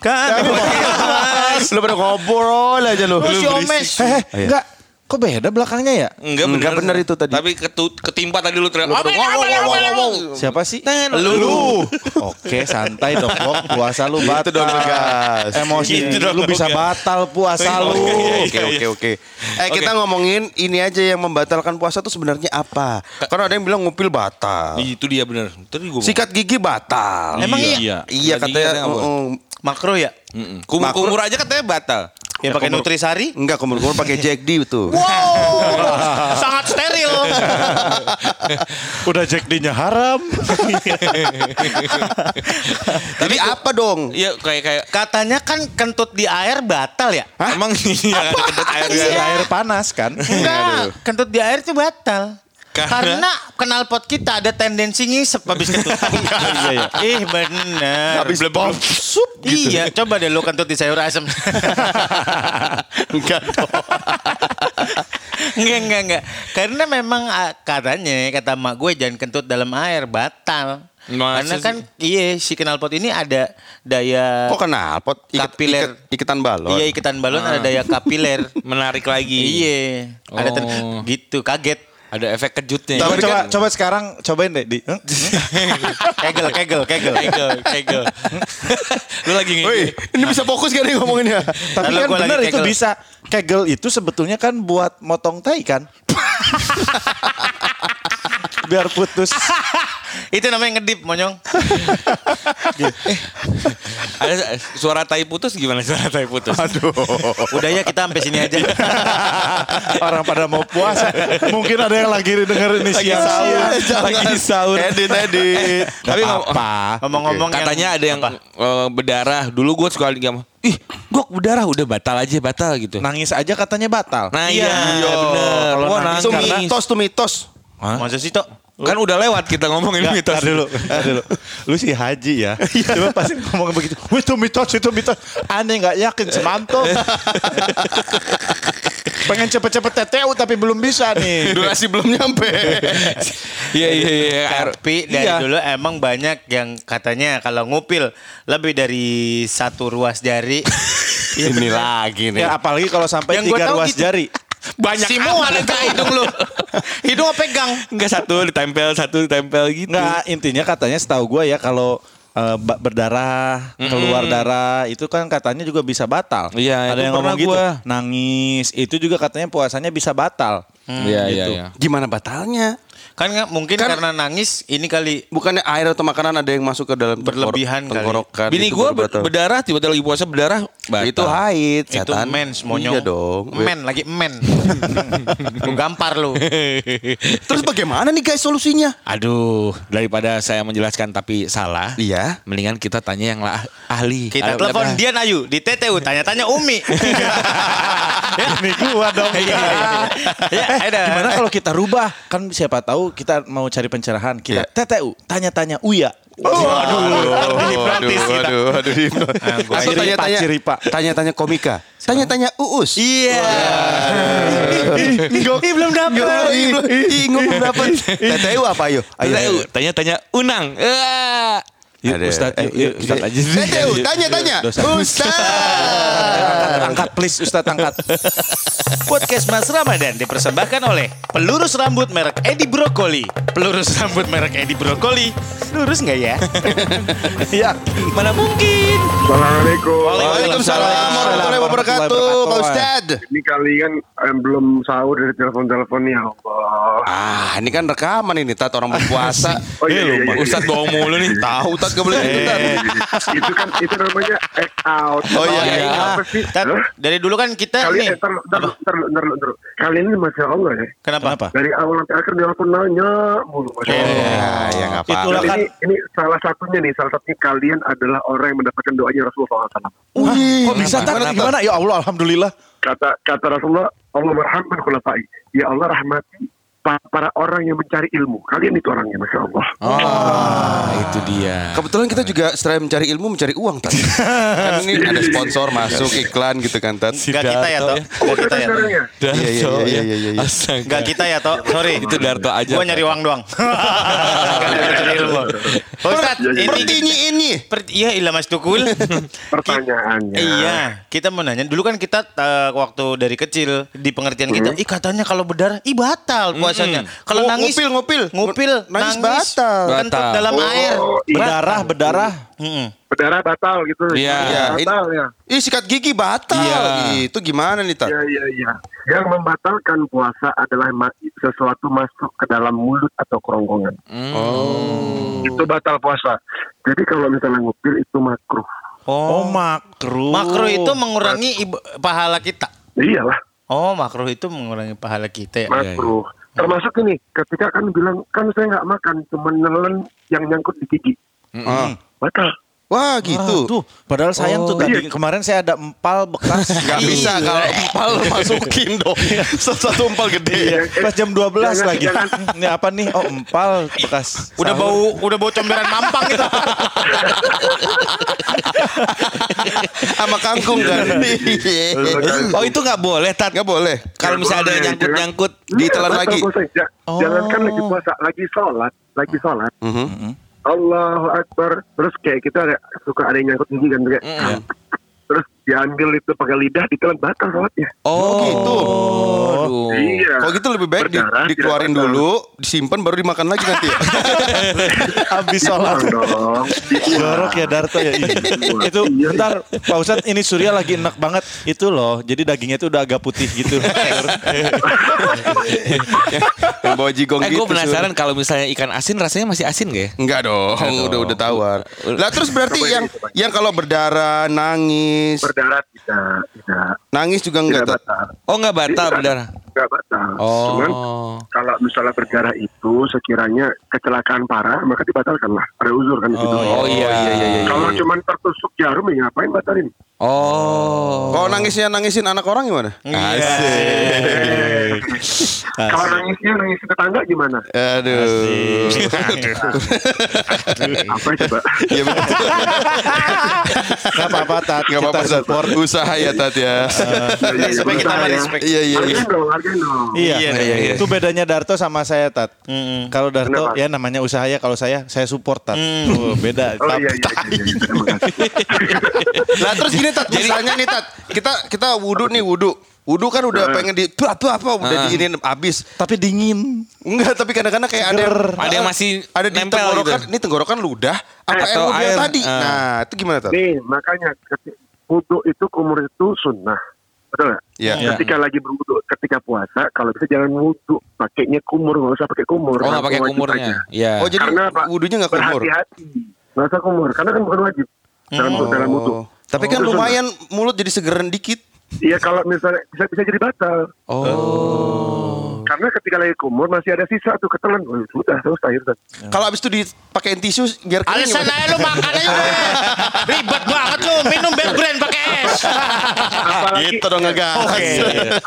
Kami podcast. Lu pada ngobrol aja lu. Lu si Omes. Eh, enggak. Kok beda belakangnya ya? Enggak Enggak benar itu tadi. Tapi ketu, ketimpa tadi lu teriak. Lu pada "Amin, wow, wow, wow, amin, wow, amin." wow. Siapa sih? Lu. Lu. Oke, santai dong, Bok. Puasa lu Gitu batal. dong, Gas. Emosi Gitu dong, lu bisa batal puasa lu. Oke oke oke. Eh kita ngomongin ini aja yang membatalkan puasa tuh sebenarnya apa? Karena ada yang bilang ngupil batal. Itu dia bener. Tadi gua Sikat gigi batal. Emang iya? Iya gigi katanya. Makro ya? Kumur-kumur aja katanya batal. Ya pakai Nutrisari? Enggak kumur-kumur pakai Jack D itu. Sangat steril. Udah Jack D-nya haram. Jadi apa dong? Iya kayak kayak Katanya kan kentut di air batal ya? emang iya ada kedut air Iya, air panas kan? Enggak, kentut di air itu batal. Karena? Karena knalpot kita ada tendensi ngisep habis kentut. Iya, iya. Ih bener. Habis bom sup gitu. Iya, coba deh lu kentut di sayur asem. Enggak enggak, enggak, enggak. Karena memang ah, katanya, kata mak gue jangan kentut dalam air, batal. Masa Karena sih? kan iya si knalpot ini ada daya Kok kenal pot ikat, Kapiler. ikat- iketan balon. Iya iketan balon ada daya kapiler. menarik lagi. iya. Ada ten- Oh. gitu kaget. Ada efek kejutnya. Coba, Tapi coba, kan- coba sekarang cobain deh di. Kegel, kegel, kegel. Kegel, kegel. Lu lagi Woi, ngegel. ini bisa fokus gak nih ngomonginnya? Tapi Lalu kan bener itu bisa. Kegel itu sebetulnya kan buat motong tai kan? Biar putus. Itu namanya ngedip, monyong. Ada suara tai putus gimana suara tai putus? Aduh. Udah ya kita sampai sini aja. Orang pada mau puasa. Mungkin ada yang lagi denger ini siang-siang. Lagi sahur. Edit, edit. Tapi ngom- apa? Ngomong-ngomong yang- katanya ada yang apa? eh, berdarah. Dulu gue suka lagi sama, ih gue berdarah udah batal aja batal gitu. Nangis aja katanya batal. Nah iya, Iya. bener. Kalau nangis Itu nangis. mitos tuh mitos. Masa sih, Tok? Kan udah lewat kita ngomongin Nggak, mitos. dulu, dulu. Lu sih haji ya. Cuma pasti ngomong begitu. "Wih, Itu mitos, itu mitos. Aneh nggak yakin semanto. Pengen cepet-cepet TTU tapi belum bisa nih. Durasi belum nyampe. Iya iya iya. Tapi dari Iya. dulu emang banyak yang katanya kalau ngupil lebih dari satu ruas jari. ini lagi nih. Ya apalagi kalau sampai Yang tiga ruas gitu. jari. Banyak Semua ada ke hidung lu. Hidung pegang. Enggak satu ditempel, satu ditempel gitu. Nggak, intinya katanya setahu gue ya kalau ba- berdarah, keluar darah itu kan katanya juga bisa batal. Iya, Ada itu yang ngomong gitu. gua. Nangis, itu juga katanya puasanya bisa batal. Iya iya Gitu. iya. Gimana batalnya? Kan nggak mungkin Kan- karena nangis ini kali Bukannya air atau makanan ada yang masuk ke dalam tenggorok- Berlebihan kali. tenggorokan. Bini itu gue baru batal. berdarah tiba-tiba lagi puasa berdarah batal. Itu haid, itu mens monyong. Iya dong. Men lagi men. lu gampar lu. Terus bagaimana nih guys solusinya? Aduh, daripada saya menjelaskan tapi salah. Iya. Mendingan kita tanya yang lah ahli. Kita Ayo, telepon apa? Dian Ayu di TTU tanya-tanya Umi. Ini gua dong. Iya, Ya, ada. Gimana kalau kita rubah? Kan siapa tahu kita mau cari pencerahan. Kita Iya. TTU, tanya-tanya Uya. Kita. Aduh, aduh. Atau Ciripa, tanya-tanya, tanya-tanya komika. Tanya-tanya uus. Iya. Ih, belum dapat. Ih, belum dapat. TTU apa? Ayo. TTU, tanya-tanya Unang. Yuk, Ada. Ustaz, Eh, yuk, yuk, yuk, Ustaz yuk. aja. Ustaz. Angkat, angkat please Ustaz angkat. Podcast Mas Ramadan dipersembahkan oleh pelurus rambut merek Edi Brokoli. Pelurus rambut merek Edi Brokoli. Lurus nggak ya? Iya. Mana mungkin? Assalamualaikum. Waalaikumsalam warahmatullahi wabarakatuh, Pak Ustad. Ini kalian eh, belum sahur dari telepon-telepon ya Allah. Ah, ini kan rekaman ini, Tat orang berpuasa. Oh iya, iya, iya, Ustadz bohong mulu nih. Tahu Tat gak boleh gitu, Tat. itu kan itu namanya act out. Oh, iya, iya. Apa sih? Dari dulu kan kita Kalian nih. eh, ntar, ntar, ntar, ntar, ntar. Kalian ini masya Allah ya. Kenapa? Kenapa? Dari awal sampai akhir telepon nanya mulu. Masya Allah. Ya, ya apa-apa. Itulah kan. ini, ini salah satunya nih, salah satunya kalian adalah orang yang mendapatkan doanya Rasulullah SAW. Kok bisa tak? Gimana? Ya Allah, alhamdulillah. Kata kata Rasulullah, Allah merhamkan khulafai. Ya Allah rahmati para orang yang mencari ilmu. Kalian itu orangnya, masya Allah. Ah, itu dia. Kebetulan kita juga setelah mencari ilmu mencari uang Tat. kan ini ada sponsor masuk iklan gitu kan Tat. Gak kita ya, Tok. Gak kita ya, Tok. Sebenarnya. Iya, iya, iya, iya, iya, iya. Gak kita ya, Tok. Sorry. Itu Darto aja. Gue nyari uang doang. Gak cari ilmu. Ustaz, Iya, iya. ini Pertinyi ini. iya ilah Mas Tukul. Pertanyaannya. Iya, kita mau nanya. Dulu kan kita eh, waktu dari kecil di pengertian kita, ih katanya kalau berdarah, ih batal puasanya. Kalau Oh, nangis, ngupil, ngupil. ngupil, Nangis nangis, batal. kentut Batal. dalam Oh, air. iya. Berdarah, berdarah. Mm-mm. Berdarah batal gitu. Iya. Iya, Batal ya. Ih sikat gigi batal. Iya. Itu gimana nih, Tat? Iya, iya, iya. Yang membatalkan puasa adalah sesuatu masuk ke dalam mulut atau kerongkongan. Oh. Itu batal puasa. Jadi kalau misalnya ngupil itu makruh. Oh, makruh. Makruh itu mengurangi iba- pahala kita. Iyalah, Oh, makruh itu mengurangi pahala kita ya. makruh. Termasuk ini, ketika kan bilang, kan saya nggak makan, cuma nelen yang nyangkut di gigi. Ah. Batal. Wah gitu. Tuh, padahal sayang tuh tadi Iya. kemarin saya ada empal bekas. Gak bisa kalau empal masukin dong. Satu empal gede. Pas jam 12 Jangan, lagi. jangan. Ini apa nih? Oh, empal bekas. Udah sahur. bau udah bau comberan mampang gitu. Sama kangkung kan. Oh itu nggak boleh tat. Gak boleh. Kalau misalnya ada nyangkut-nyangkut ditelan Iya, lagi. Jangan kan lagi puasa, lagi sholat, lagi sholat. Mhm. Allahu Akbar. Terus kayak kita ada, suka ada yang nyangkut gigi kan kayak. Terus diambil itu pakai lidah, ditelan batal sholatnya. Oh gitu. Aduh. Kalau gitu lebih baik di- dikeluarin tidak dulu, disimpan baru dimakan lagi nanti. ya? Habis sholat. Jorok ya Darto ya. Itu bentar Pak Ustadz ini Surya lagi enak banget. Itu loh. Jadi dagingnya itu udah agak putih gitu. Yang bawa jigong Eh gitu. gue penasaran kalau misalnya ikan asin rasanya masih asin gak ya? Enggak dong, udah udah tawar. Lah terus berarti yang yang kalau berdarah, nangis, Berdarah tidak, tidak, nangis juga tidak enggak batal. Oh nggak batal Tidak. berdarah. Nggak batal. Oh. Cuman kalau misalnya berdarah itu sekiranya kecelakaan parah, maka dibatalkan lah. Ada uzur kan di situ. Oh iya iya iya. iya. Kalau cuman tertusuk jarum ya ngapain batalin? Oh. Kalau nangisnya nangisin anak orang gimana? Kalau nangisnya nangis tetangga gimana? Aduh. Apa coba? Iya betul. Gak apa-apa Tat. Enggak apa-apa Kita Tat. support. Usaha ya Tat ya. Respect kita mah respect. Iya iya iya. Hargain dong, hargain dong. Iya, Iya, iya, iya. itu bedanya Darto sama saya Tat. Kalau Darto ya namanya usaha ya, kalau saya saya support Tat. Oh, beda. Oh iya iya. iya, iya. Lah terus gini Tat, misalnya nih Tat, kita kita wudhu nih wudhu. Wudhu kan udah pengen di tuh apa apa udah diinin abis. Tapi dingin. Enggak, tapi kadang-kadang kayak ada yang Ada yang masih ada di tenggorokan. gitu. Ini tenggorokan ludah apa air Atau mobil air, tadi. ah. Nah, itu gimana Tat? Nih makanya wudhu itu kumur itu sunnah. Betul nggak? Iya. Iya. Ketika lagi berwudhu, ketika puasa, kalau bisa jangan wudhu, pakainya kumur, nggak usah pakai kumur. Oh nggak pakai kumurnya. Iya. Oh jadi Karena apa? wudhunya nggak kumur. Berhati-hati, nggak usah kumur, karena kan bukan wajib dalam dalam wudhu. Oh. Tapi kan Itu sunnah. lumayan mulut jadi segeran dikit. Iya kalau misalnya bisa bisa jadi batal. Oh. Karena ketika lagi kumur masih ada sisa tuh ketelan. Oh, sudah selesai. Ustaz. Kalau abis itu dipakein tisu biar kering. Alasan aja lu makan aja. Ribet banget lu minum bear brand pakai es. Apalagi Gitu dong ngegas. Oke.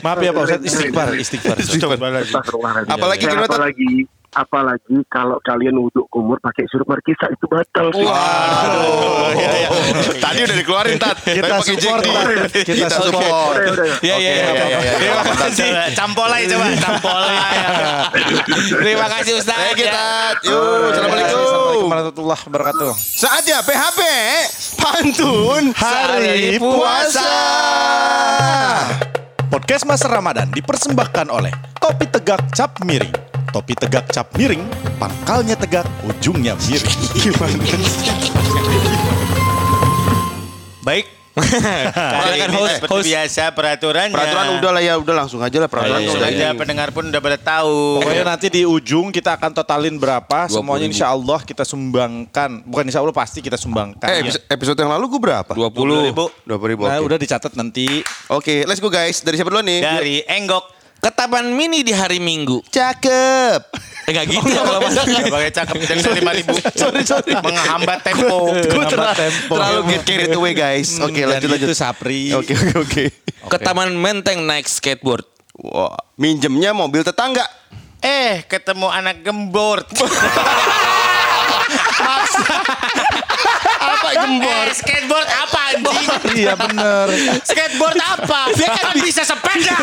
Maaf ya Pak Ustadz, istighfar, istighfar. Astagfirullahaladzim. Apalagi Eh, gimana, Tat? apalagi apalagi kalau kalian wudhu kumur pakai sirup markisa itu batal sih. Waduh. Tadi udah dikeluarin Tat. Kita pakai support. Kita support. Iya iya iya. iya, iya. Terima kasih. Campolai coba, campolai. Terima kasih Ustaz. Ayo kita. ya. Yuk, Assalamualaikum. Assalamualaikum warahmatullahi wabarakatuh. Saatnya PHP Pantun Hari Puasa. Podcast Mas Ramadan dipersembahkan oleh Topi Tegak Cap Miring. Topi Tegak Cap Miring, pangkalnya tegak, ujungnya miring. Gimana? Baik. Kali kan ini, host, seperti biasa peraturannya. Peraturan udah lah ya, udah langsung aja lah peraturan. Ayo, udah Langsung aja pendengar pun udah pada tahu. Pokoknya nanti di ujung kita akan totalin berapa, 20 semuanya insya Allah kita sumbangkan. Bukan insya Allah pasti kita sumbangkan. Eh, episode, episode yang lalu gue berapa? 20 ribu. Dua puluh ribu. Nah, Oke, udah dicatat nanti. Oke, let's go guys. Dari siapa dulu nih? Dari Enggok. Ketapan mini di hari Minggu. Cakep. Eh enggak gitu ya kalau mas. Sebagai cakep dan dari lima ribu. sorry, sorry. Menghambat tempo. Menghambat tempo. Terlalu get carried away guys. Oke, Dan lanjut lanjut. Itu Sapri. Oke oke oke. Ke Taman Menteng naik skateboard. Wah, minjemnya mobil tetangga. Eh, ketemu anak gembor. Apa Eh, skateboard apa anjing? Iya bener. Skateboard apa? Dia kan bisa sepeda.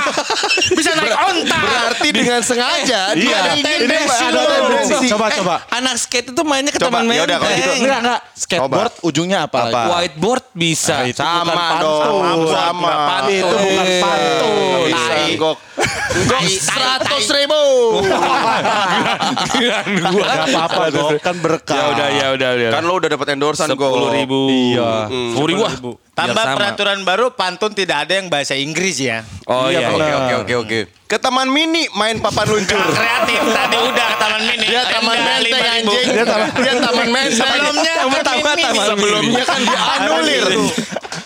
Bisa naik onta. Berarti dengan sengaja dia Iya. ada demosi ada lu. tendensi. Coba Eh, coba. Anak skate itu mainnya ke Coba, taman yaudah, kalau gitu. Enggak enggak. Skateboard ujungnya apa? Apa? Whiteboard bisa. Nah, itu Sama bukan dong, pantun. sama. Pantun. Itu bukan pantun. Bisa, Tai. Seratus ribu. Gak apa-apa Gok, kan berkah. Ya udah, ya udah. Kan lo udah dapat endorsan Gok. Sepuluh ribu. Iya. Sepuluh ribu. Ah. Tambah sama. peraturan baru pantun tidak ada yang bahasa Inggris ya. Oh iya, Oke iya. oke oke oke. Ke Taman Mini main papan luncur. Kreatif tadi udah Taman Mini. Dia Taman Menteng 5.000. anjing. Dia Taman Dia Taman Menteng. Sebelumnya Taman Mini. Taman Sebelumnya kan dianulir.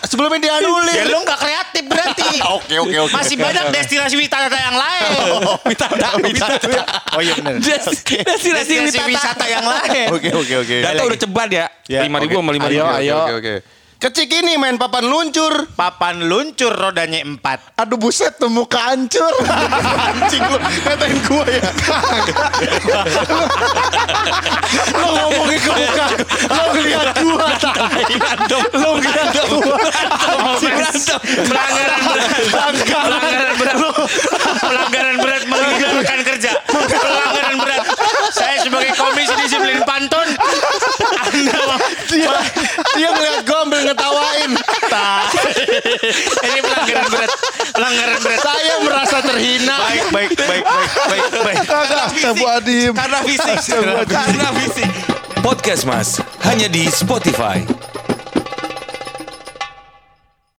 Sebelumnya dianulir. Ya lu gak kreatif berarti. Oke oke oke. Masih banyak destinasi wisata yang lain. Wisata, wisata. Oh iya benar. Destinasi Destinasi wisata. yang lain. Oke oke oke. Data udah ceban ya. Ya, Lima ribu sama lima Ayo, ribu. ayo. Oke oke. Kecik ini main papan luncur. Papan luncur rodanya empat. Aduh buset tuh muka hancur. Anjing lu ngatain gua ya. Lo ngomongin ke muka. Lo ngeliat gua. Lo ngeliat gua. Berantem. Pelanggaran berat. Pelanggaran berat. Pelanggaran berat meninggalkan kerja. Pelanggaran berat. Saya sebagai komisi disiplin pantun. Anda Dia dia ngeliat gua ambil ngetawain. ini pelanggaran berat. Pelanggaran berat. Saya merasa terhina. Baik, baik, baik, baik, baik, baik. Kagak. Kamu adim. Karena fisik. Karena fisik. Podcast Mas hanya di Spotify.